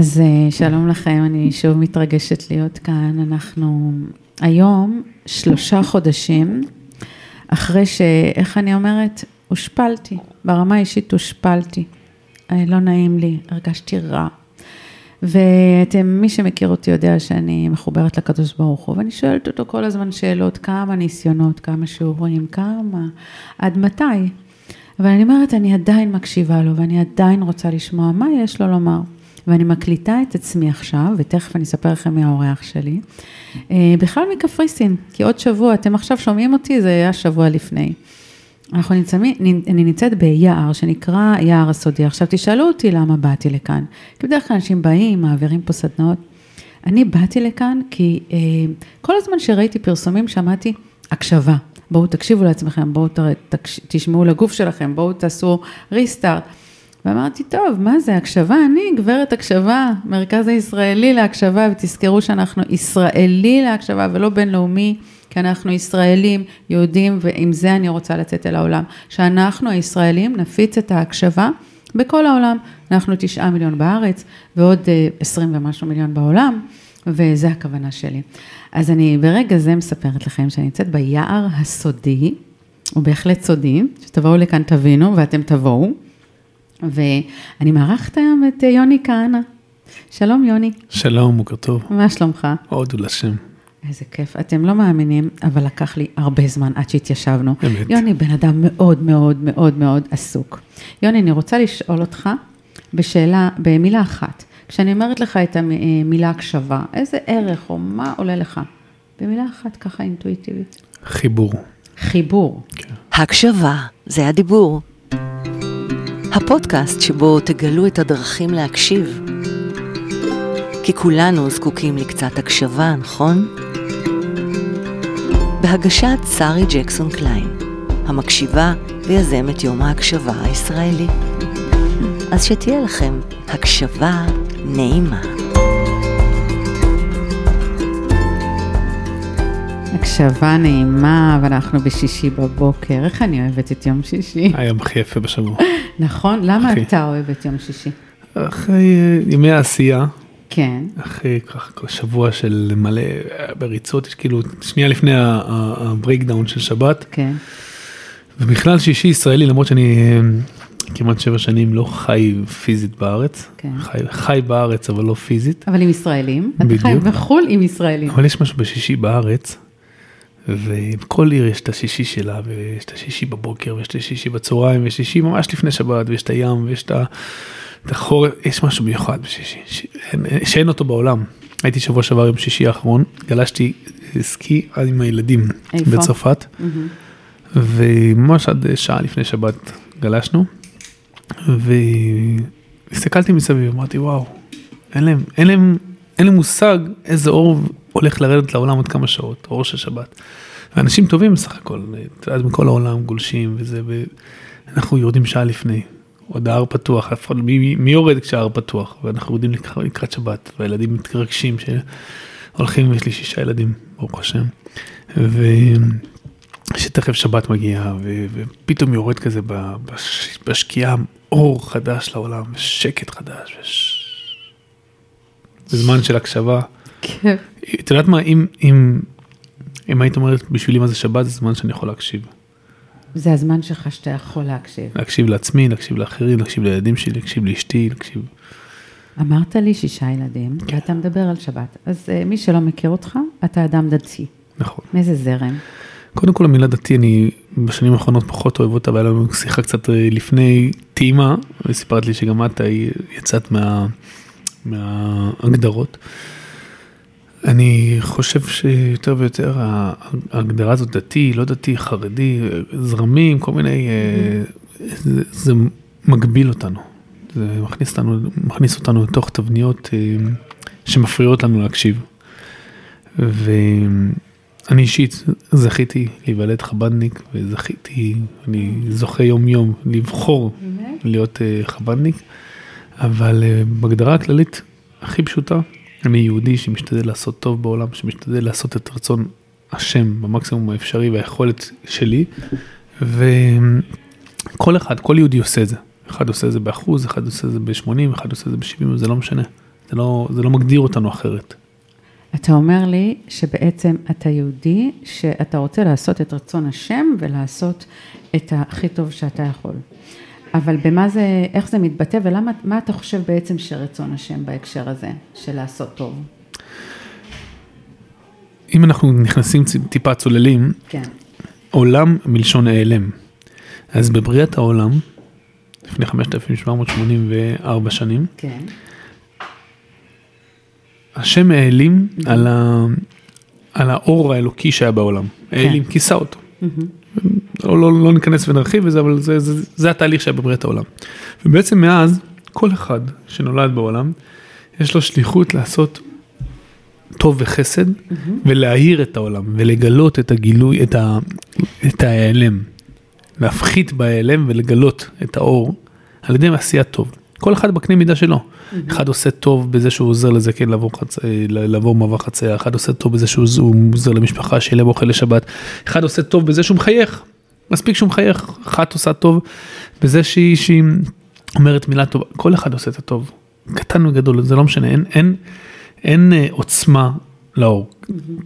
אז אה, שלום לכם, אני שוב מתרגשת להיות כאן. אנחנו היום שלושה חודשים אחרי ש... איך אני אומרת? הושפלתי. ברמה האישית הושפלתי. אה, לא נעים לי, הרגשתי רע. ואתם, מי שמכיר אותי יודע שאני מחוברת לקדוש ברוך הוא, ואני שואלת אותו כל הזמן שאלות, כמה ניסיונות, כמה שיעורים, כמה, עד מתי? אבל אני אומרת, אני עדיין מקשיבה לו, ואני עדיין רוצה לשמוע מה יש לו לומר. ואני מקליטה את עצמי עכשיו, ותכף אני אספר לכם מי האורח שלי, אה, בכלל מקפריסין, כי עוד שבוע, אתם עכשיו שומעים אותי, זה היה שבוע לפני. אנחנו נמצאים, אני נמצאת ביער שנקרא יער הסודי. עכשיו תשאלו אותי למה באתי לכאן. כי בדרך כלל אנשים באים, מעבירים פה סדנאות. אני באתי לכאן כי אה, כל הזמן שראיתי פרסומים שמעתי הקשבה. בואו תקשיבו לעצמכם, בואו תשמעו לגוף שלכם, בואו תעשו ריסטארט. ואמרתי, טוב, מה זה הקשבה? אני גברת הקשבה, מרכז הישראלי להקשבה, ותזכרו שאנחנו ישראלי להקשבה ולא בינלאומי, כי אנחנו ישראלים, יהודים, ועם זה אני רוצה לצאת אל העולם. שאנחנו הישראלים נפיץ את ההקשבה בכל העולם. אנחנו תשעה מיליון בארץ ועוד אה, עשרים ומשהו מיליון בעולם, וזה הכוונה שלי. אז אני ברגע זה מספרת לכם שאני נמצאת ביער הסודי, הוא בהחלט סודי, שתבואו לכאן תבינו ואתם תבואו. ואני מארחת היום את יוני כהנא. שלום יוני. שלום, בוקר טוב. מה שלומך? הודו לשם. איזה כיף, אתם לא מאמינים, אבל לקח לי הרבה זמן עד שהתיישבנו. אמת. יוני בן אדם מאוד מאוד מאוד מאוד עסוק. יוני, אני רוצה לשאול אותך בשאלה, במילה אחת. כשאני אומרת לך את המילה הקשבה, איזה ערך או מה עולה לך? במילה אחת ככה אינטואיטיבית. חיבור. חיבור. כן. הקשבה, זה הדיבור. הפודקאסט שבו תגלו את הדרכים להקשיב. כי כולנו זקוקים לקצת הקשבה, נכון? בהגשת שרי ג'קסון קליין, המקשיבה ויזמת יום ההקשבה הישראלי. אז שתהיה לכם הקשבה נעימה. הקשבה נעימה, ואנחנו בשישי בבוקר. איך אני אוהבת את יום שישי? היום הכי יפה בשבוע. נכון? למה הכי. אתה אוהב את יום שישי? אחרי אה, ימי העשייה, כן. אחרי ככה שבוע של מלא אה, בריצות, יש כאילו שנייה לפני ה breakdown של שבת, כן. ובכלל שישי ישראלי, למרות שאני אה, כמעט שבע שנים לא חי פיזית בארץ, כן. חי, חי בארץ אבל לא פיזית, אבל עם ישראלים. אתה חי בדיוק. בחו"ל עם ישראלים. אבל יש משהו בשישי בארץ, ובכל עיר יש את השישי שלה, ויש את השישי בבוקר, ויש את השישי בצהריים, ויש שישי ממש לפני שבת, ויש את הים, ויש את את החורף, יש משהו מיוחד בשישי, ש- אין- שאין אותו בעולם. הייתי שבוע שעבר יום שישי האחרון, גלשתי סקי עם הילדים איפה? בצרפת, מהמם. וממש עד שעה לפני שבת גלשנו, והסתכלתי מסביב, אמרתי וואו, אין להם, אין להם, אין להם מושג איזה אור הולך לרדת לעולם עוד כמה שעות, אור של שבת. ואנשים טובים בסך הכל, את יודעת, מכל העולם גולשים וזה, ואנחנו יורדים שעה לפני, עוד ההר פתוח, מי, מי יורד כשההר פתוח, ואנחנו יורדים לקראת, לקראת שבת, והילדים מתרגשים שהולכים, ויש לי שישה ילדים, ברוך השם, ושתכף שבת מגיעה, ו- ופתאום יורד כזה בש- בשקיעה אור חדש לעולם, ושקט חדש, וש... בזמן של הקשבה. כיף. את יודעת מה, אם, אם, אם היית אומרת בשבילי מה זה שבת, זה זמן שאני יכול להקשיב. זה הזמן שלך שאתה יכול להקשיב. להקשיב לעצמי, להקשיב לאחרים, להקשיב לילדים שלי, להקשיב לאשתי, להקשיב... אמרת לי שישה ילדים, ואתה מדבר על שבת. אז אה, מי שלא מכיר אותך, אתה אדם דתי. נכון. מאיזה זרם? קודם כל המילה דתי אני בשנים האחרונות פחות אוהב אותה, והיה לנו שיחה קצת אה, לפני טעימה, וסיפרת לי שגם את אה, יצאת מה, מההגדרות. אני חושב שיותר ויותר ההגדרה הזאת דתי, לא דתי, חרדי, אה, זרמים, כל מיני, אה, זה, זה מגביל אותנו. זה מכניס אותנו, מכניס אותנו לתוך תבניות אה, שמפריעות לנו להקשיב. ואני אישית זכיתי להיוולד חב"דניק וזכיתי, אני זוכה יום יום לבחור להיות אה, חב"דניק, אבל אה, בהגדרה הכללית הכי פשוטה, אני יהודי שמשתדל לעשות טוב בעולם, שמשתדל לעשות את רצון השם במקסימום האפשרי והיכולת שלי, וכל אחד, כל יהודי עושה את זה. אחד עושה את זה באחוז, אחד עושה את זה ב-80, אחד עושה את זה ב-70, זה לא משנה. זה לא, זה לא מגדיר אותנו אחרת. אתה אומר לי שבעצם אתה יהודי, שאתה רוצה לעשות את רצון השם ולעשות את הכי טוב שאתה יכול. אבל במה זה, איך זה מתבטא ולמה, מה אתה חושב בעצם שרצון השם בהקשר הזה, של לעשות טוב? אם אנחנו נכנסים טיפה צוללים, כן. עולם מלשון העלם. אז בבריאת העולם, לפני 5,784 שנים, כן. השם העלים על, ה... על האור האלוקי שהיה בעולם. העלים, כיסה אותו. לא, לא, לא ניכנס ונרחיב בזה, אבל זה, זה, זה התהליך שהיה בבריאת העולם. ובעצם מאז, כל אחד שנולד בעולם, יש לו שליחות לעשות טוב וחסד, ולהאיר את העולם, ולגלות את הגילוי, את, ה, את ההיעלם. להפחית בהיעלם ולגלות את האור על ידי עשיית טוב. כל אחד בקנה מידה שלו. אחד עושה טוב בזה שהוא עוזר לזקן לעבור, חצ... לעבור מעבר חצייה, אחד עושה טוב בזה שהוא עוזר למשפחה שיהיה להם אוכל לשבת, אחד עושה טוב בזה שהוא מחייך, מספיק שהוא מחייך, אחת עושה טוב בזה שהיא, שהיא אומרת מילה טובה, כל אחד עושה את הטוב, קטן וגדול, זה לא משנה, אין, אין, אין אה, עוצמה לאור.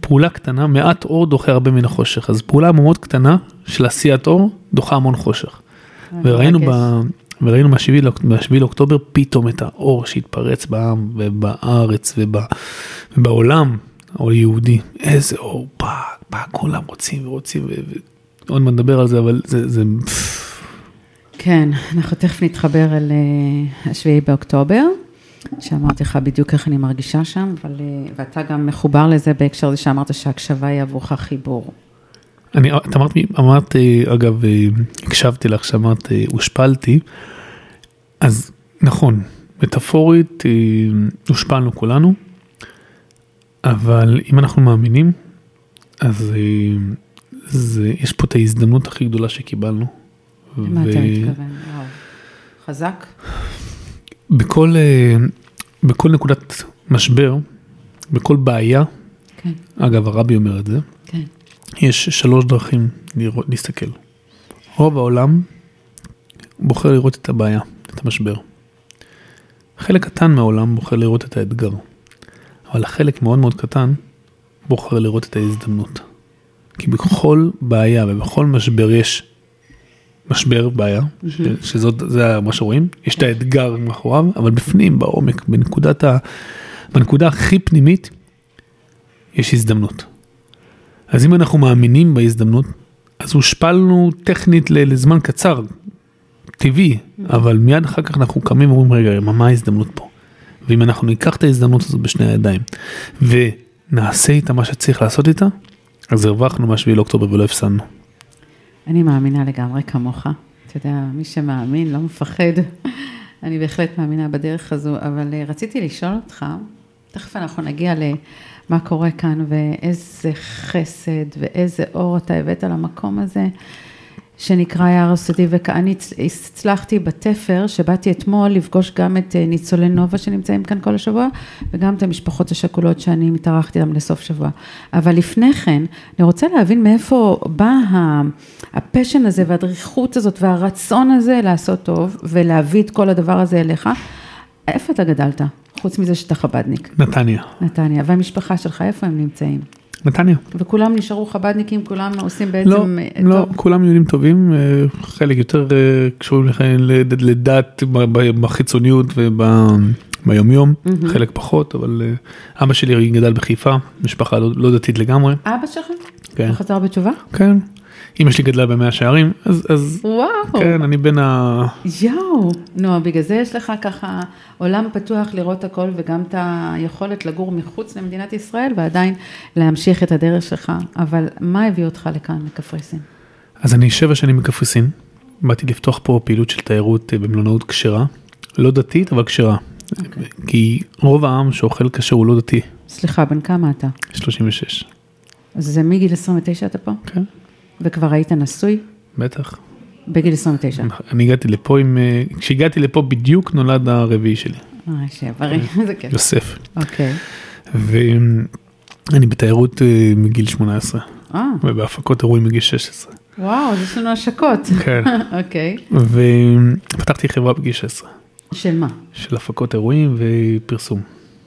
פעולה קטנה, מעט אור דוחה הרבה מן החושך, אז פעולה מאוד קטנה של עשיית אור דוחה המון חושך. וראינו ב... וראינו מה-7 לאוקטובר פתאום את האור שהתפרץ בעם ובארץ ובא, ובעולם, האור יהודי, איזה אור, בא, בא, כולם רוצים ורוצים, ועוד מעט נדבר על זה, אבל זה, זה... כן, אנחנו תכף נתחבר אל אה, השביעי באוקטובר, שאמרתי לך בדיוק איך אני מרגישה שם, אבל, אה, ואתה גם מחובר לזה בהקשר לזה שאמרת שהקשבה היא עבורך חיבור. אני, את אמרת, אמרת, אגב, הקשבתי לך שאמרת, הושפלתי, אז נכון, מטאפורית הושפלנו כולנו, אבל אם אנחנו מאמינים, אז זה, יש פה את ההזדמנות הכי גדולה שקיבלנו. למה ו... אתה מתכוון? וואו. חזק? בכל, בכל נקודת משבר, בכל בעיה, כן. אגב הרבי אומר את זה, כן. יש שלוש דרכים לראות, להסתכל. רוב העולם בוחר לראות את הבעיה, את המשבר. חלק קטן מהעולם בוחר לראות את האתגר, אבל החלק מאוד מאוד קטן בוחר לראות את ההזדמנות. כי בכל בעיה ובכל משבר יש משבר, בעיה, ש, שזאת, זה מה שרואים, יש את האתגר מאחוריו, אבל בפנים, בעומק, בנקודת ה, בנקודה הכי פנימית, יש הזדמנות. אז אם אנחנו מאמינים בהזדמנות, אז הושפלנו טכנית לזמן קצר, טבעי, אבל מיד אחר כך אנחנו קמים ואומרים, רגע, מה ההזדמנות פה? ואם אנחנו ניקח את ההזדמנות הזאת בשני הידיים, ונעשה איתה מה שצריך לעשות איתה, אז הרווחנו מה-7 לאוקטובר ולא הפסדנו. אני מאמינה לגמרי כמוך. אתה יודע, מי שמאמין לא מפחד. אני בהחלט מאמינה בדרך הזו, אבל אה, רציתי לשאול אותך, תכף אנחנו נגיע למה קורה כאן ואיזה חסד ואיזה אור אתה הבאת למקום הזה. שנקרא יער הסודי, ואני הצלחתי בתפר, שבאתי אתמול לפגוש גם את אה, ניצולי נובה שנמצאים כאן כל השבוע, וגם את המשפחות השכולות שאני מתארחתי איתן לסוף שבוע. אבל לפני כן, אני רוצה להבין מאיפה בא הפשן הזה והדריכות הזאת והרצון הזה לעשות טוב, ולהביא את כל הדבר הזה אליך. איפה אתה גדלת? חוץ מזה שאתה חבדניק. נתניה. נתניה. והמשפחה שלך, איפה הם נמצאים? נתניה. וכולם נשארו חבדניקים, כולם עושים בעצם... לא, לא, טוב. כולם יהודים טובים, אה, חלק יותר אה, קשורים לדת בחיצוניות וביומיום, mm-hmm. חלק פחות, אבל אה, אבא שלי גדל בחיפה, משפחה לא, לא דתית לגמרי. אבא שלך? כן. הוא חזר בתשובה? כן. אמא שלי גדלה במאה שערים, אז, אז וואו. כן, אני בין ה... יואו, נו, בגלל זה יש לך ככה עולם פתוח לראות הכל וגם את היכולת לגור מחוץ למדינת ישראל ועדיין להמשיך את הדרך שלך, אבל מה הביא אותך לכאן, לקפריסין? אז אני שבע שנים בקפריסין, באתי לפתוח פה פעילות של תיירות אה, במלונאות כשרה, לא דתית אבל כשרה, okay. אוקיי. כי רוב העם שאוכל כשר הוא לא דתי. סליחה, בן כמה אתה? 36. אז זה מגיל 29 אתה פה? כן. וכבר היית נשוי? בטח. בגיל 29. אני הגעתי לפה עם, אה, כשהגעתי לפה בדיוק נולד הרביעי שלי. אה, שיהיה איזה כיף. יוסף. אוקיי. ואני בתיירות אה, מגיל 18. אה. ובהפקות אירועים מגיל 16. וואו, אז יש לנו השקות. כן. אוקיי. ופתחתי חברה בגיל 16. של מה? של הפקות אירועים ופרסום.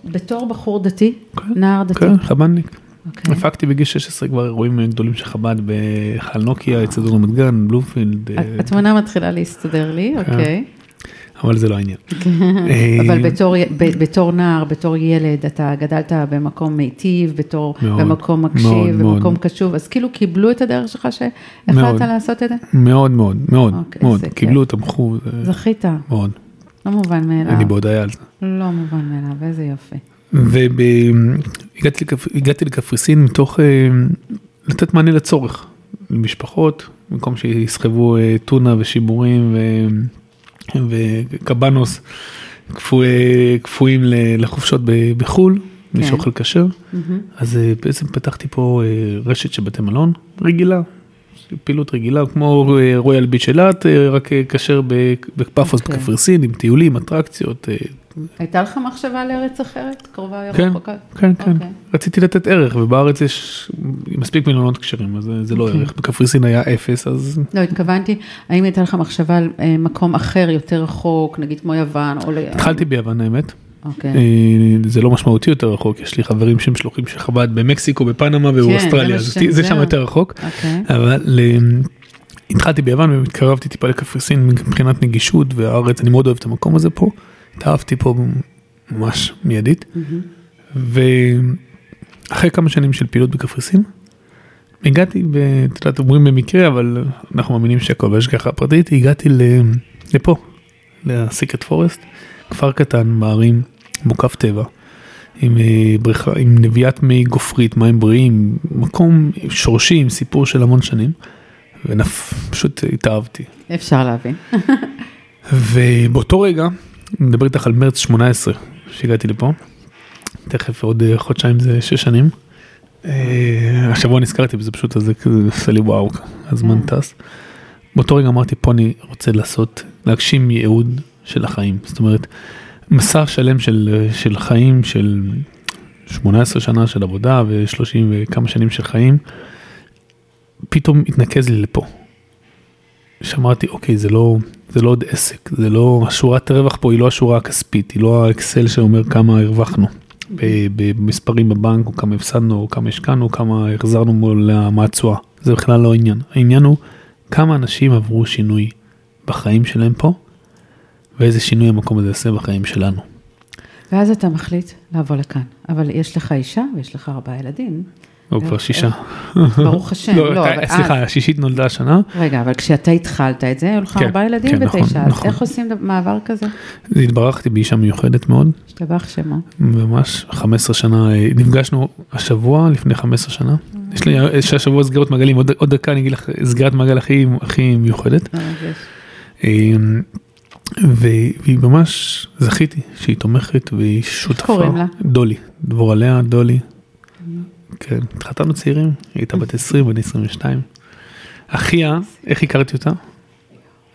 בתור בחור דתי, כן, נער דתי. כן, חב"דניק. אוקיי. הפקתי בגיל 16 כבר אירועים גדולים של חב"ד בחל נוקיה, אצל רמת גן, בלומפילד, אה, התמונה מתחילה להסתדר לי, אוקיי. אבל זה לא העניין. אה, אבל בתור, בתור נער, בתור ילד, אתה גדלת במקום מיטיב, בתור, מאוד, במקום מאוד, מקשיב, מאוד. במקום קשוב, אז כאילו קיבלו את הדרך שלך שהחלטת מאוד. לעשות את זה? מאוד מאוד מאוד אוקיי, מאוד, זה. קיבלו, תמכו, זה זכית, מאוד. לא מובן מאליו. אני בהודעה על זה. לא מובן מאליו, איזה יופי. והגעתי לקפריסין מתוך אה, לתת מענה לצורך למשפחות, במקום שיסחבו אה, טונה ושיבורים ו- וקבנוס קפוא- קפואים ל- לחופשות בחו"ל, מי כן. שאוכל כשר. מהמם. אז אה, בעצם פתחתי פה אה, רשת של בתי מלון רגילה, פעילות רגילה כמו אה, רויאל ביץ' אילת, אה, רק אה, כשר בפאפוס אוקיי. בקפריסין עם טיולים, אטרקציות. הייתה לך מחשבה לארץ אחרת? קרובה כן, רחוקה? כן, כן. אוקיי. רציתי לתת ערך ובארץ יש מספיק מלונות כשרים אז זה- זה לא אוקיי. ערך. בקפריסין היה אפס אז לא, התכוונתי, האם הייתה לך מחשבה על אה, מקום אחר, יותר רחוק, נגיד כמו יוון, או ל... התחלתי ביוון האמת. אוקיי. אה, זה לא משמעותי יותר רחוק יש לי חברים שהם שלוחים של חב"ד במקסיקו בפנמה כן, זה ובאוסטרליה אז ש- זה שם. יותר רחוק. אוקיי. אבל אה, התחלתי ביוון והתקרבתי טיפה לקפריסין מבחינת נגישות והארץ אני מאוד אוהב את המקום הזה פה. התאהבתי פה ממש מיידית. ואחרי כמה שנים של פעילות בקפריסין, הגעתי, את יודעת, אומרים במקרה, אבל אנחנו מאמינים שהכל בהשגחה פרטית, הגעתי לפה, לסיקרט פורסט, כפר קטן בערים, מוקף טבע, עם אה, בריכה, עם נביאת מי גופרית, מים בריאים, מקום שורשי עם סיפור של המון שנים, ופשוט התאהבתי. אפשר להבין. ובאותו רגע, מדבר איתך על מרץ 18 שהגעתי לפה, תכף עוד אה, חודשיים זה שש שנים. אה, השבוע נזכרתי בזה פשוט, אז זה עושה לי וואו, הזמן כן. טס. באותו רגע אמרתי, פה אני רוצה לעשות, להגשים ייעוד של החיים. זאת אומרת, מסע שלם של, של חיים, של 18 שנה של עבודה ו-30 וכמה שנים של חיים, פתאום התנקז לי לפה. שאמרתי, אוקיי, זה לא, זה לא עוד עסק, זה לא, השורת הרווח פה היא לא השורה הכספית, היא לא האקסל שאומר כמה הרווחנו במספרים בבנק, או כמה הפסדנו, או כמה השקענו, או כמה החזרנו מול מהתשואה. זה בכלל לא העניין. העניין הוא כמה אנשים עברו שינוי בחיים שלהם פה, ואיזה שינוי המקום הזה יעשה בחיים שלנו. ואז אתה מחליט לבוא לכאן. אבל יש לך אישה ויש לך ארבעה ילדים. או כבר שישה. ברוך השם. לא, לא, אבל סליחה, אז- השישית נולדה השנה, רגע, אבל כשאתה התחלת את זה, היו לך כן, ארבעה ילדים כן, נכון, ותשע. אז נכון. איך עושים מעבר כזה? התברכתי באישה מיוחדת מאוד, השתבח שמו. ממש 15 שנה, אה, נפגשנו השבוע לפני 15 שנה. יש לי יש השבוע סגירות מעגלים, עוד, עוד דקה אני אגיד לך סגירת מעגל הכי, מיוחדת. והיא ממש זכיתי שהיא תומכת והיא שותפה. קוראים לה? דולי, דבורה לאה, דולי. כן, התחתנו צעירים, היא הייתה בת 20 ואני 22. אחיה, איך הכרתי אותה?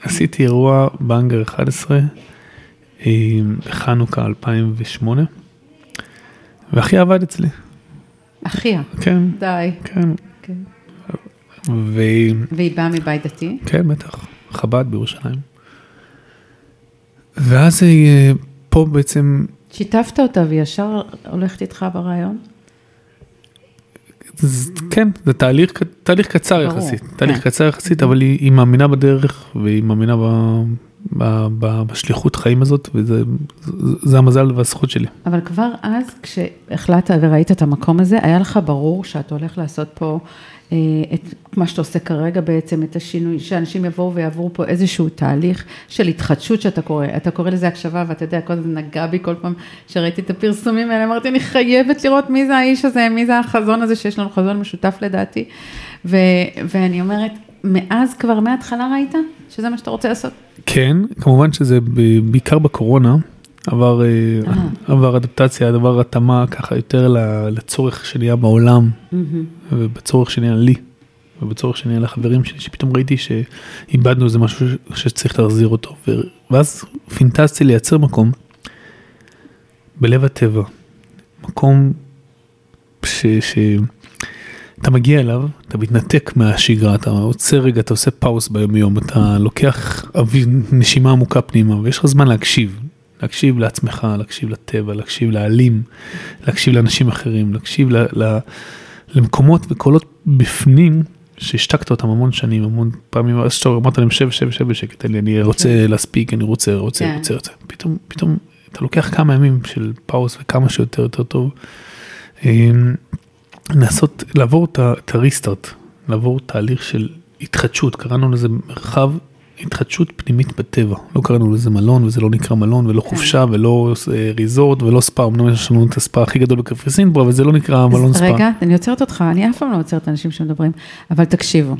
עשיתי אירוע באנגר 11, אמ, בחנוכה 2008, ואחיה עבד אצלי, אחיה, כן, די. כן, כן. וכן, והיא באה מבית דתי? בטח, חב"ד בירושלים. ואז אה, פה בעצם שיתפת אותה והיא ישר הולכת איתך ברעיון? כן, זה תהליך, תהליך קצר יחסית, כן. תהליך קצר יחסית, אבל היא, מאמינה בדרך והיא מאמינה ב, ב, ב, בשליחות חיים הזאת, וזה זה, זה המזל והזכות שלי. אבל כבר אז, כשהחלטת וראית את המקום הזה, היה לך ברור שאתה הולך לעשות פה את מה שאתה עושה כרגע בעצם, את השינוי, שאנשים יבואו ויעברו פה איזשהו תהליך של התחדשות שאתה קורא, אתה קורא לזה הקשבה, ואתה יודע, כל זה נגע בי כל פעם שראיתי את הפרסומים האלה, אמרתי, אני חייבת לראות מי זה האיש הזה, מי זה החזון הזה, שיש לנו חזון משותף לדעתי, ו, ואני אומרת, מאז כבר מההתחלה ראית שזה מה שאתה רוצה לעשות? כן, כמובן שזה בעיקר בקורונה, עבר, אה, אה. עבר אדפטציה, עבר התאמה ככה יותר לצורך שנהיה בעולם, ובצורך שנהיה לי, ובצורך שנהיה לחברים שלי, שפתאום ראיתי שאיבדנו איזה משהו שצריך להחזיר אותו, ואז פינטזתי לייצר מקום בלב הטבע, מקום ש... ש... מגיע אליו, אתה מתנתק מהשגרה, אתה עוצר רגע, אתה עושה פאוס ביום יום, אתה לוקח אוויר, נשימה עמוקה פנימה, ויש לך זמן להקשיב, להקשיב לעצמך, להקשיב לטבע, להקשיב לעלים, להקשיב לאנשים אחרים, להקשיב ל, ל, למקומות וקולות בפנים שהשתקת אותם המון שנים, המון פעמים, אז שאתה אמרת להם שב, שב, שב בשקט, לי, אני רוצה להספיק, אני רוצה, רוצה, כן. רוצה, רוצה, פתאום, פתאום אתה לוקח כמה ימים של פאוס וכמה שיותר יותר טוב. אמ, לעשות, לעבור את הריסטארט, לעבור תהליך של התחדשות, קראנו לזה מרחב התחדשות פנימית בטבע, לא קראנו לזה מלון וזה לא נקרא מלון ולא חופשה ולא אה, ריזורט ולא ספא, אמנם יש לנו את הספא הכי גדול בקפריסין פה, אבל זה לא נקרא מלון ספא. רגע, אני עוצרת אותך, אני אף פעם לא עוצרת אנשים שמדברים, אבל תקשיבו.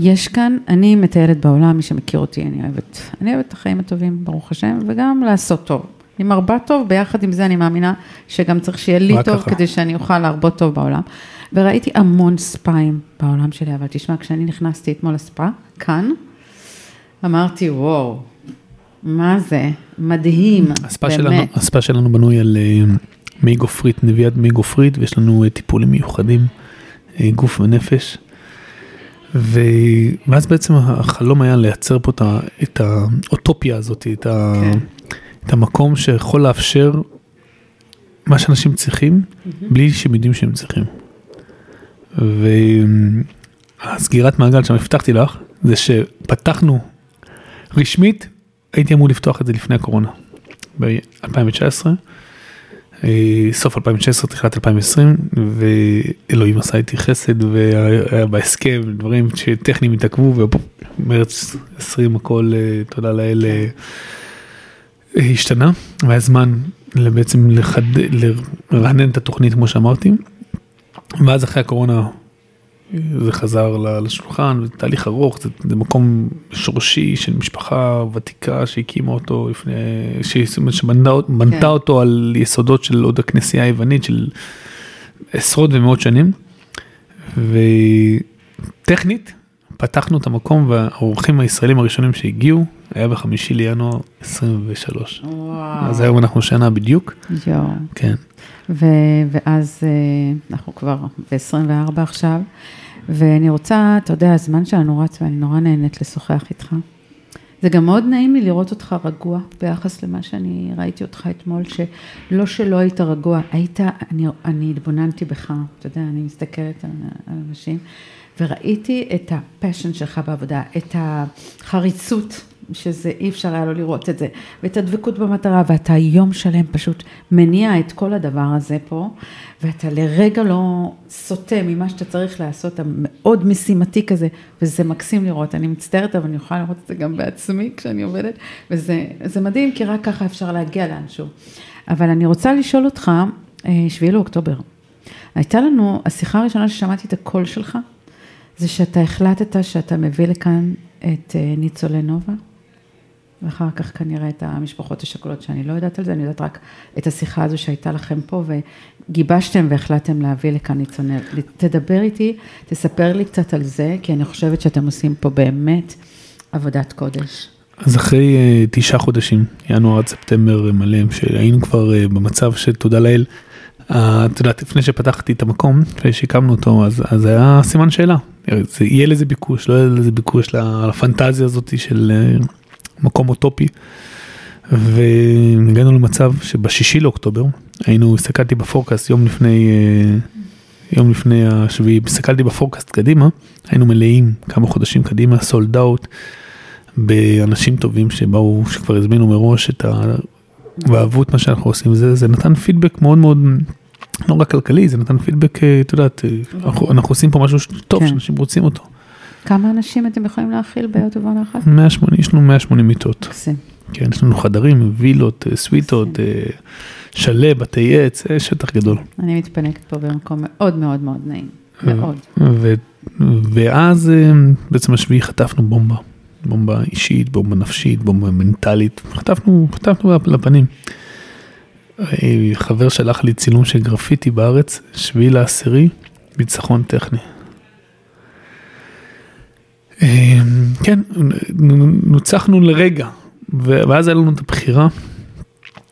יש כאן, אני מטיילת בעולם, מי שמכיר אותי, אני אוהבת, אני אוהבת את החיים הטובים, ברוך השם, וגם לעשות טוב. אני מרבה טוב, ביחד עם זה אני מאמינה שגם צריך שיהיה לי טוב, ככה. כדי שאני אוכל להרבות טוב בעולם. וראיתי המון ספיים בעולם שלי, אבל תשמע, כשאני נכנסתי אתמול לספא, כאן, אמרתי, וואו, מה זה? מדהים, שלנו, באמת. הספא שלנו בנוי על אה, מי גופרית, נביאת מי גופרית, ויש לנו אה, טיפולים מיוחדים, אה, גוף ונפש. ו... ואז בעצם החלום היה לייצר פה את, ה... את האוטופיה הזאת, את, ה... כן. את המקום שיכול לאפשר מה שאנשים צריכים, בלי שהם יודעים שהם צריכים. והסגירת מעגל שם הבטחתי לך, זה שפתחנו רשמית, הייתי אמור לפתוח את זה לפני הקורונה, ב-2019, אה, סוף 2019, תחילת 2020, ואלוהים עשה איתי חסד, והיה בהסכם דברים שטכניים התעכבו, ובמרץ 20 הכל, אה, תודה לאל, אה, השתנה, והיה זמן בעצם. לרענן את התוכנית כמו שאמרתי, ואז אחרי הקורונה זה חזר לשולחן, זה תהליך ארוך, זה, זה מקום שורשי של משפחה ותיקה שהקימה אותו לפני, שבנתה בנתה כן. אותו על יסודות של עוד הכנסייה היוונית של עשרות ומאות שנים, וטכנית פתחנו את המקום והאורחים הישראלים הראשונים שהגיעו היה בחמישי לינואר 23. וואו. אז היום אנחנו שנה בדיוק, יואו. כן. ו- ואז אה, אנחנו כבר ב-24 עכשיו, ואני רוצה, אתה יודע, הזמן שלנו רץ ואני נורא נהנית לשוחח איתך. זה גם מאוד נעים לי לראות אותך רגוע ביחס למה שאני ראיתי אותך אתמול, שלא שלא היית רגוע, היית, אני, אני התבוננתי בך, אתה יודע, אני מסתכלת על, על אנשים, וראיתי את הפשן שלך בעבודה, את החריצות, שזה אי אפשר היה לו לראות את זה, ואת הדבקות במטרה, ואתה יום שלם פשוט מניע את כל הדבר הזה פה, ואתה לרגע לא סוטה ממה שאתה צריך לעשות, אתה מאוד משימתי כזה, וזה מקסים לראות, אני מצטערת, אבל אני יכולה לראות את זה גם בעצמי כשאני עובדת, וזה זה מדהים, כי רק ככה אפשר להגיע לאנשהו. אבל אני רוצה לשאול אותך, אה, שביעי לאוקטובר, הייתה לנו, השיחה הראשונה ששמעתי את הקול שלך, זה שאתה החלטת שאתה מביא לכאן את אה, ניצולי נובה, ואחר כך כנראה את המשפחות השכולות שאני לא יודעת על זה, אני יודעת רק את השיחה הזו שהייתה לכם פה, וגיבשתם והחלטתם להביא לכאן ניצולי, תדבר איתי, תספר לי קצת על זה, כי אני חושבת שאתם עושים פה באמת עבודת קודש. אז אחרי uh, תשעה חודשים, ינואר עד ספטמבר אה, מלא, שהיינו כבר uh, במצב שתודה לאל, uh, את יודעת, לפני שפתחתי את המקום, לפני שהקמנו אותו, אז, אז היה סימן שאלה, זה, יהיה לזה ביקוש, לא יהיה לזה ביקוש לפנטזיה הזאת של uh, מקום אוטופי. והגענו למצב שבשישי לאוקטובר, היינו, הסתכלתי בפורקאסט יום לפני, uh, יום לפני השביעי, הסתכלתי בפורקאסט קדימה, היינו מלאים כמה חודשים קדימה, סולד אאוט. באנשים טובים שבאו, שכבר הזמינו מראש את ה... ואהבו את מה שאנחנו עושים, זה, זה נתן פידבק מאוד מאוד, לא רק כלכלי, זה נתן פידבק, אה, את יודעת, אה, אנחנו, אנחנו עושים פה משהו טוב, כן. שאנשים רוצים אותו. כמה אנשים אתם יכולים להכיל ובעונה אחת? 180, יש לנו 180 מיטות, מקסים. כן, יש לנו חדרים, וילות, אה, סוויטות, אה, שלב, בתי עץ, אה, שטח גדול. אני מתפנקת פה במקום מאוד מאוד מאוד נעים, מאוד. ואז אה, בעצם השביעי חטפנו בומבה, בומבה אישית, בומבה נפשית, בומבה מנטלית, חטפנו, חטפנו לפנים. אה, חבר שלח לי צילום של גרפיטי בארץ, שביעי לעשירי, ניצחון טכני. אה, כן, נוצחנו לרגע, ואז היה לנו את הבחירה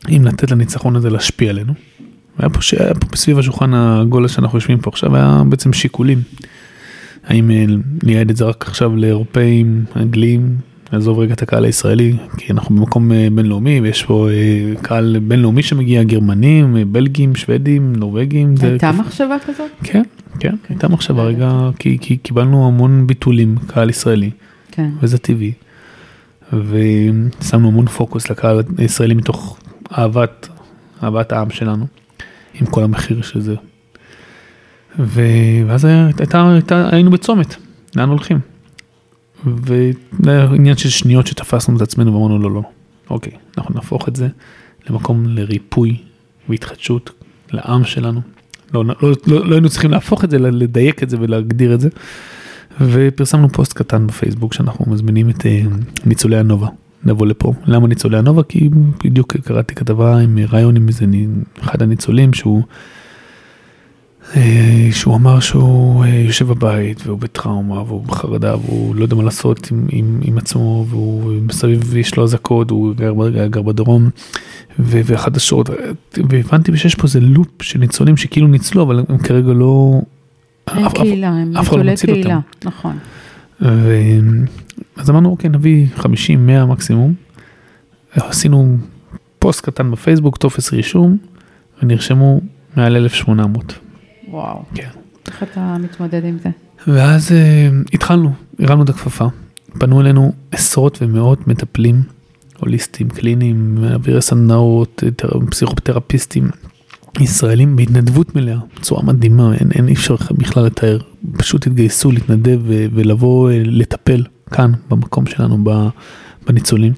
אם לתת לניצחון הזה להשפיע עלינו. היה פה, ש- היה פה סביב השולחן העגול שאנחנו יושבים פה עכשיו, היה בעצם שיקולים. האם אה, לייעד את זה רק עכשיו לאירופאים, אנגלים, נעזוב רגע את הקהל הישראלי, כי אנחנו במקום אה, בינלאומי, ויש פה אה, קהל בינלאומי שמגיע, גרמנים, אה, בלגים, שוודים, נורבגים. הייתה. מחשבה כזאת? כן, כן, הייתה מחשבה רגע, כי, כי קיבלנו המון ביטולים, קהל ישראלי, כן. וזה טבעי. ושמנו המון פוקוס לקהל הישראלי מתוך אהבת, אהבת העם שלנו, עם כל המחיר של זה. ו- ואז הייתה, הייתה, היינו בצומת, לאן הולכים? וזה עניין של שניות שתפסנו את עצמנו ואמרנו לא, לא, אוקיי, אנחנו נהפוך את זה למקום לריפוי והתחדשות לעם שלנו. לא, לא, לא, לא היינו צריכים להפוך את זה, לדייק את זה ולהגדיר את זה. ופרסמנו פוסט קטן בפייסבוק שאנחנו מזמינים את אה, ניצולי הנובה לבוא לפה. למה ניצולי הנובה? כי בדיוק קראתי כתבה עם רעיון עם איזה אחד הניצולים שהוא, שהוא אמר שהוא אה, יושב בבית והוא בטראומה והוא בחרדה והוא לא יודע מה לעשות עם, עם, עם עצמו והוא מסביב יש לו אזעקות, הוא גר, גר בדרום ו- והחדשות והבנתי שיש פה איזה לופ של ניצולים שכאילו ניצלו אבל הם כרגע לא... הם אף- קהילה, הם אף לא ניצולי מציל אותם. קהילה, נכון. ו... אז אמרנו אוקיי נביא 50 100 מקסימום. עשינו פוסט קטן בפייסבוק טופס רישום ונרשמו מעל 1800. וואו. כן. איך אתה מתמודד עם זה? ואז אה, התחלנו הרמנו את הכפפה פנו אלינו עשרות ומאות מטפלים הוליסטים קליניים מעבירי סדנאות אה, תר- פסיכותרפיסטים ישראלים בהתנדבות מלאה בצורה מדהימה אין, אין אי אפשר בכלל לתאר פשוט התגייסו להתנדב ולבוא אה, לטפל כאן במקום שלנו בניצולים.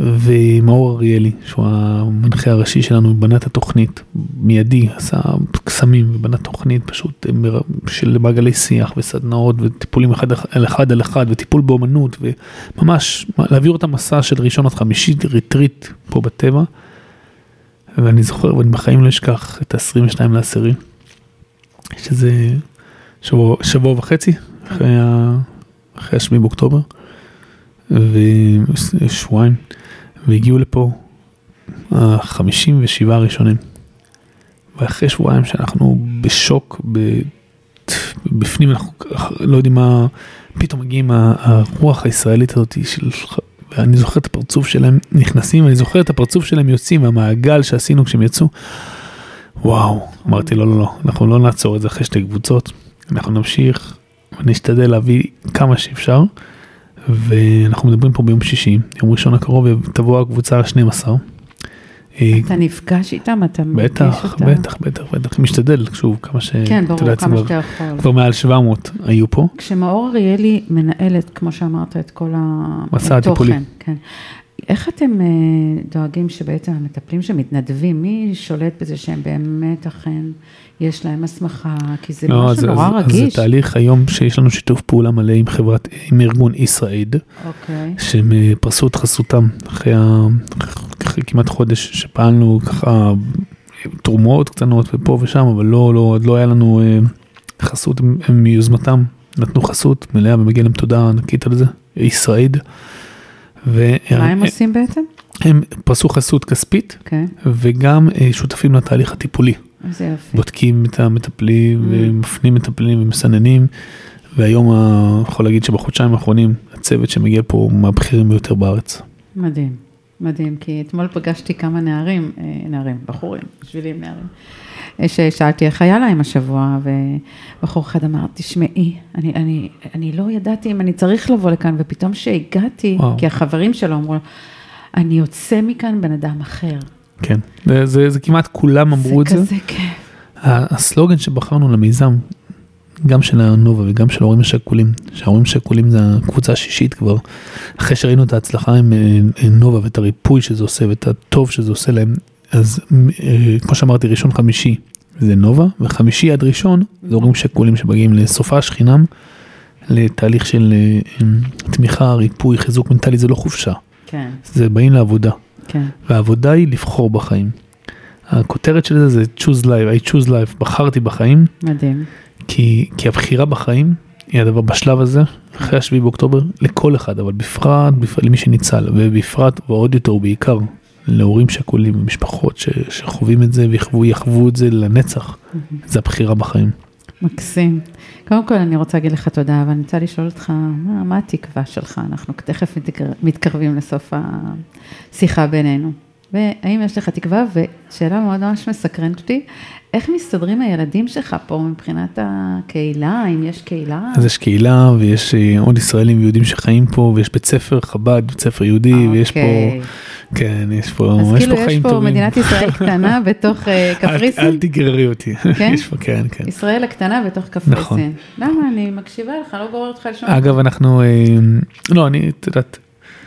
ומאור אריאלי שהוא המנחה הראשי שלנו בנה את התוכנית מיידי עשה קסמים ובנה תוכנית פשוט אה, של מעגלי שיח וסדנאות וטיפולים אחד על אחד על אחד וטיפול באומנות וממש להעביר אותם מסע של ראשון עד חמישי ריטריט פה בטבע. ואני זוכר ואני בחיים לא אשכח את ה-22 לעשירי שזה שבוע, שבוע וחצי אחרי, ה- אחרי השביעי באוקטובר ושבועיים והגיעו לפה ה-57 הראשונים. ואחרי שבועיים שאנחנו בשוק. בפנים אנחנו לא יודעים מה, פתאום מגיעים הרוח הישראלית הזאת של, ואני זוכר את הפרצוף שלהם נכנסים, אני זוכר את הפרצוף שלהם יוצאים מהמעגל שעשינו כשהם יצאו. וואו, אמרתי לא לא לא, אנחנו לא נעצור את זה אחרי שתי קבוצות, אנחנו נמשיך ונשתדל להביא כמה שאפשר. ואנחנו מדברים פה ביום שישי, יום ראשון הקרוב תבוא הקבוצה ה-12. אה, אתה נפגש איתם? אתה בטח, אותם? בטח, בטח, בטח, משתדל, שוב, כמה ש... כן, ברור, כמה שאתה יכול. כבר מעל 700 היו פה. כשמאור אריאלי מנהלת, כמו שאמרת, את כל מסע התוכן, הטיפולי. כן. איך אתם אה, דואגים שבעצם המטפלים שמתנדבים, מי שולט בזה שהם באמת אכן יש להם הסמכה, כי זה לא, משהו אז- נורא אז- אז רגיש. זה תהליך היום שיש לנו שיתוף פעולה מלא עם חברת, עם ארגון ישראיד, אוקיי, שהם אה, פרסו את חסותם אחרי, ה... אחרי כמעט חודש שפעלנו ככה תרומות קטנות ופה ושם, אבל לא, לא, עוד לא היה לנו אה, חסות מיוזמתם, נתנו חסות מלאה ומגיע להם תודה ענקית על זה, ישראיד. ו- מה הם עושים בעצם? הם פרסו חסות כספית כן, וגם אה, שותפים לתהליך הטיפולי. איזה יופי. בודקים את המטפלים Mm. ומפנים מטפלים ומסננים. והיום ה- יכול להגיד שבחודשיים האחרונים הצוות שמגיע פה הוא מהבכירים ביותר בארץ. מדהים, מדהים, כי אתמול פגשתי כמה נערים, אה, נערים, בחורים, בשבילי הם נערים, אה, ששאלתי איך היה להם השבוע, ובחור אחד אמר, תשמעי, אני, אני, אני לא ידעתי אם אני צריך לבוא לכאן, ופתאום שהגעתי, וואו. כי החברים שלו אמרו לו, אני יוצא מכאן בן אדם אחר. כן, זה, זה, זה כמעט כולם אמרו את זה. זה כזה כיף. הסלוגן שבחרנו למיזם, גם של הנובה וגם של ההורים השכולים, שההורים השכולים זה הקבוצה השישית כבר, אחרי שראינו את ההצלחה עם אה, נובה ואת הריפוי שזה עושה ואת הטוב שזה עושה להם, אז אה, כמו שאמרתי, ראשון חמישי זה נובה, וחמישי עד ראשון זה הורים שכולים שמגיעים לסופש חינם, לתהליך של אה, תמיכה, ריפוי, חיזוק מנטלי, זה לא חופשה, כן, זה באים לעבודה. כן, והעבודה היא לבחור בחיים. הכותרת של זה זה choose life, I choose life, בחרתי בחיים, מדהים. כי, כי הבחירה בחיים היא הדבר בשלב הזה, אחרי השביעי באוקטובר, לכל אחד, אבל בפרט, בפרט למי שניצל, ובפרט ועוד יותר ובעיקר להורים שכולים ומשפחות ש, שחווים את זה ויחוו יחוו את זה לנצח, זה הבחירה בחיים. מקסים. קודם כל אני רוצה להגיד לך תודה, אבל אני רוצה לשאול אותך, מה, מה התקווה שלך? אנחנו תכף מתקר- מתקרבים לסוף השיחה בינינו. והאם יש לך תקווה? ושאלה מאוד ממש מסקרנת אותי, איך מסתדרים הילדים שלך פה מבחינת הקהילה? האם יש קהילה? אז יש קהילה ויש אה, עוד ישראלים ויהודים שחיים פה ויש בית ספר חב"ד, בית ספר יהודי ויש פה, אוקיי. כן, יש פה, אז יש כאילו פה יש חיים פה טובים. מדינת ישראל קטנה בתוך אה, אל- קפריסין? אל תגררי אותי. כן? יש פה, כן, כן. ישראל הקטנה בתוך קפריסין. נכון. למה? אני מקשיבה לך, לא גוררת אותך לשום... אגב, אנחנו, לא, אני, את יודעת,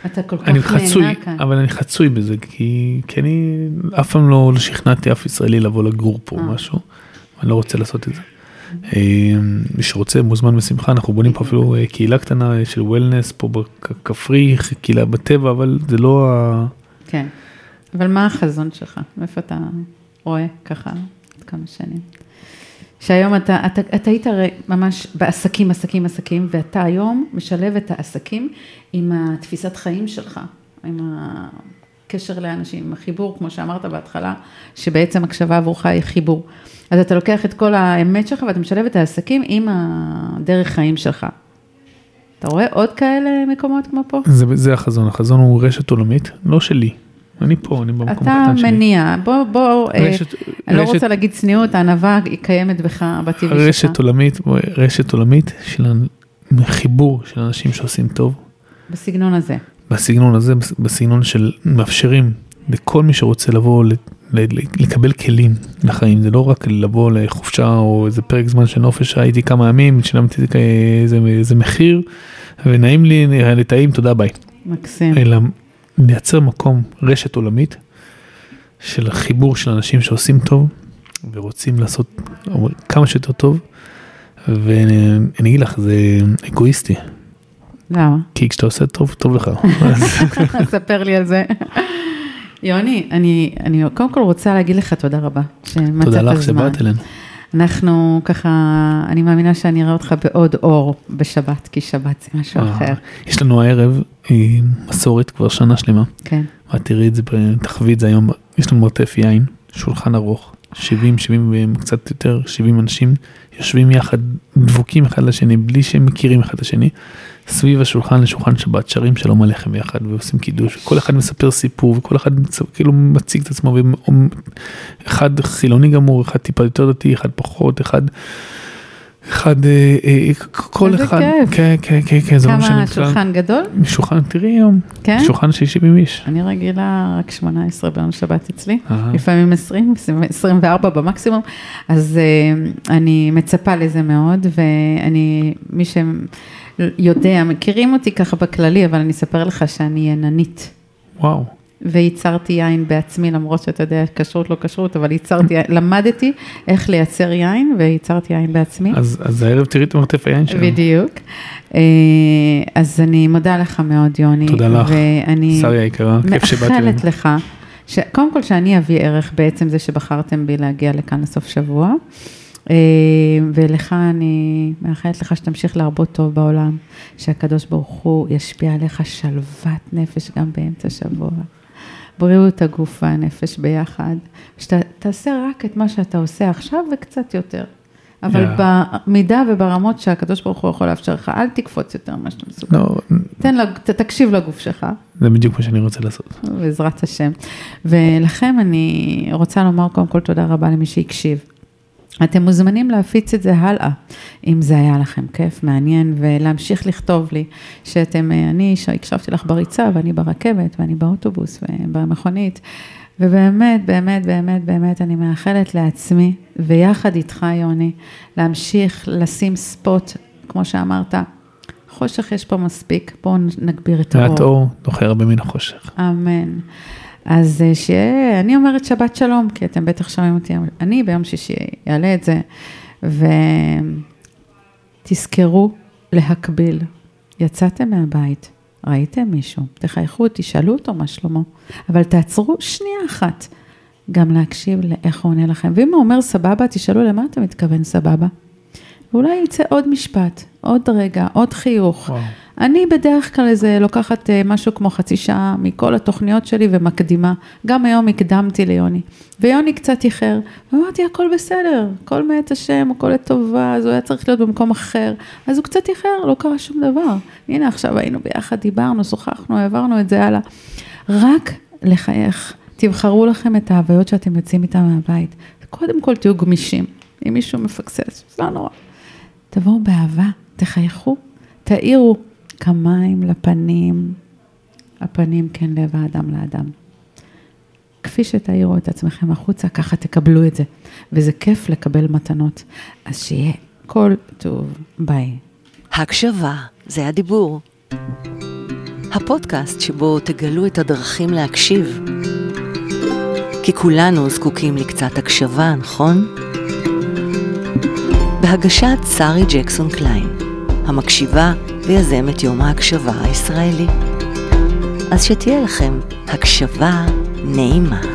אתה כל כך נהנה כאן. אבל אני חצוי בזה, כי, כי אני אף פעם לא, שכנעתי אף ישראלי לבוא לגור פה או אה. משהו, אני לא רוצה לעשות את זה. אה, מי שרוצה מוזמן בשמחה, אנחנו בונים פה אפילו אה, קהילה קטנה אה, של וולנס פה בכפרי, קהילה בטבע, אבל זה לא ה... כן. אבל מה החזון שלך? איפה אתה רואה ככה עוד כמה שנים? שהיום אתה, אתה, אתה היית הרי ממש בעסקים, עסקים, עסקים, ואתה היום משלב את העסקים עם התפיסת חיים שלך, עם הקשר לאנשים, עם החיבור, כמו שאמרת בהתחלה, שבעצם הקשבה עבורך היא חיבור. אז אתה לוקח את כל האמת שלך ואתה משלב את העסקים עם הדרך חיים שלך. אתה רואה עוד כאלה מקומות כמו פה? זה, זה החזון, החזון הוא רשת עולמית, לא שלי, אני פה, אני במקום אתה הקטן שלי. מניע, בוא, בוא, אה, רשת- אני לא רשת- רוצה להגיד צניעות, הענווה היא קיימת בך, בטבעי שלך. רשת עולמית, רשת עולמית של חיבור של אנשים שעושים טוב, בסגנון הזה. בסגנון הזה, בסגנון של מאפשרים לכל מי שרוצה לבוא ל- ל- לקבל כלים לחיים, זה לא רק לבוא לחופשה או איזה פרק זמן של נופש, הייתי כמה ימים, שילמתי איזה, איזה מחיר, ונעים לי, היה לי טעים, תודה ביי. מקסים. אלא לייצר מקום, רשת עולמית, של חיבור של אנשים שעושים טוב, ורוצים לעשות כמה שיותר טוב, ואני אגיד לך, זה אגואיסטי, למה? כי כשאתה עושה טוב, טוב לך. ספר לי על זה. יוני, אני, אני קודם כל רוצה להגיד לך תודה רבה, תודה לך. שבאת אלינו. אנחנו ככה, אני מאמינה שאני אראה אותך בעוד אור בשבת, כי שבת זה משהו אה, אחר. יש לנו הערב מסורת כבר שנה שלמה, כן, ואת תראי את זה, תחווי את זה היום, יש לנו מרתף יין, שולחן ארוך, 70, 70 וקצת יותר, 70 אנשים, יושבים יחד, דבוקים אחד לשני, בלי שהם מכירים אחד את השני, סביב השולחן לשולחן שבת, שרים שלום עליכם יחד, ועושים קידוש, וכל אחד מספר סיפור, וכל אחד כאילו מציג את עצמו, אחד חילוני גמור, אחד טיפה יותר דתי, אחד פחות, אחד... אחד, אה, אה, כל אחד, כיף. כן, כן, כן, כן, זה לא משנה כמה. שולחן גדול? שולחן, תראי היום, כן? שולחן של 70 איש. אני רגילה רק 18 ביום שבת אצלי, אה. לפעמים 20, 24 במקסימום, אז אני מצפה לזה מאוד, ואני, מי שיודע, מכירים אותי ככה בכללי, אבל אני אספר לך שאני יננית, וואו. וייצרתי יין בעצמי, למרות שאתה יודע, כשרות לא כשרות, אבל ייצרתי, למדתי איך לייצר יין, וייצרתי יין בעצמי. אז, אז הערב תראי את מרתף היין שלנו. בדיוק. אה, אז אני מודה לך מאוד, יוני. תודה לך. ואני שרי היקרה, כיף שבאת אלינו. מאחלת לך, ש... קודם כל שאני אביא ערך בעצם זה שבחרתם בי להגיע לכאן לסוף שבוע. אה, ולך אני מאחלת לך שתמשיך להרבות טוב בעולם, שהקדוש ברוך הוא ישפיע עליך שלוות נפש גם באמצע שבוע. בריאות הגוף והנפש ביחד, שתעשה רק את מה שאתה עושה עכשיו וקצת יותר. אבל Yeah. במידה וברמות שהקדוש ברוך הוא יכול לאפשר לך, אל תקפוץ יותר ממה שאתה מסוגל. לא, תן, לג- תקשיב לגוף שלך, זה בדיוק מה שאני רוצה לעשות. בעזרת השם. ולכם אני רוצה לומר קודם כל תודה רבה למי שהקשיב. אתם מוזמנים להפיץ את זה הלאה, אם זה היה לכם כיף, מעניין, ולהמשיך לכתוב לי שאתם, אה, אני הקשבתי לך בריצה, ואני ברכבת, ואני באוטובוס, ובמכונית, ובאמת, באמת, באמת, באמת, אני מאחלת לעצמי, ויחד איתך, יוני, להמשיך לשים ספוט, כמו שאמרת, חושך יש פה מספיק, בואו נגביר את האור. מעט אור, דוחה הרבה מן החושך. אמן. אז אה, שיהיה, אני אומרת שבת שלום, כי אתם בטח שומעים אותי, אני ביום שישי אעלה את זה, ותזכרו להקביל. יצאתם מהבית, ראיתם מישהו, תחייכו, תשאלו אותו מה שלמה, אבל תעצרו שנייה אחת, גם להקשיב לאיך הוא עונה לכם. ואם הוא אומר סבבה, תשאלו למה אתה מתכוון סבבה. ואולי יצא עוד משפט, עוד רגע, עוד חיוך. וואו. אני בדרך כלל איזה לוקחת אה, משהו כמו חצי שעה מכל התוכניות שלי ומקדימה. גם היום הקדמתי ליוני. ויוני קצת איחר, ואמרתי, הכל בסדר, הכל מאת השם, הכל לטובה, אז הוא היה צריך להיות במקום אחר. אז הוא קצת איחר, לא קרה שום דבר. הנה, עכשיו היינו ביחד, דיברנו, שוחחנו, העברנו את זה הלאה. רק לחייך. תבחרו לכם את ההוויות שאתם יוצאים איתן מהבית. קודם כל תהיו גמישים. אם מישהו מפקסס, זה לא נורא. תבואו באהבה, תחייכו, תאירו כמיים לפנים, הפנים כן לב האדם לאדם. כפי שתאירו את עצמכם החוצה, ככה תקבלו את זה. וזה כיף לקבל מתנות. אז שיהיה כל טוב, ביי. הקשבה, זה הדיבור. הפודקאסט שבו תגלו את הדרכים להקשיב. כי כולנו זקוקים לקצת הקשבה, נכון? בהגשת שרי ג'קסון קליין, המקשיבה ויזמת יום ההקשבה הישראלי. אז שתהיה לכם הקשבה נעימה.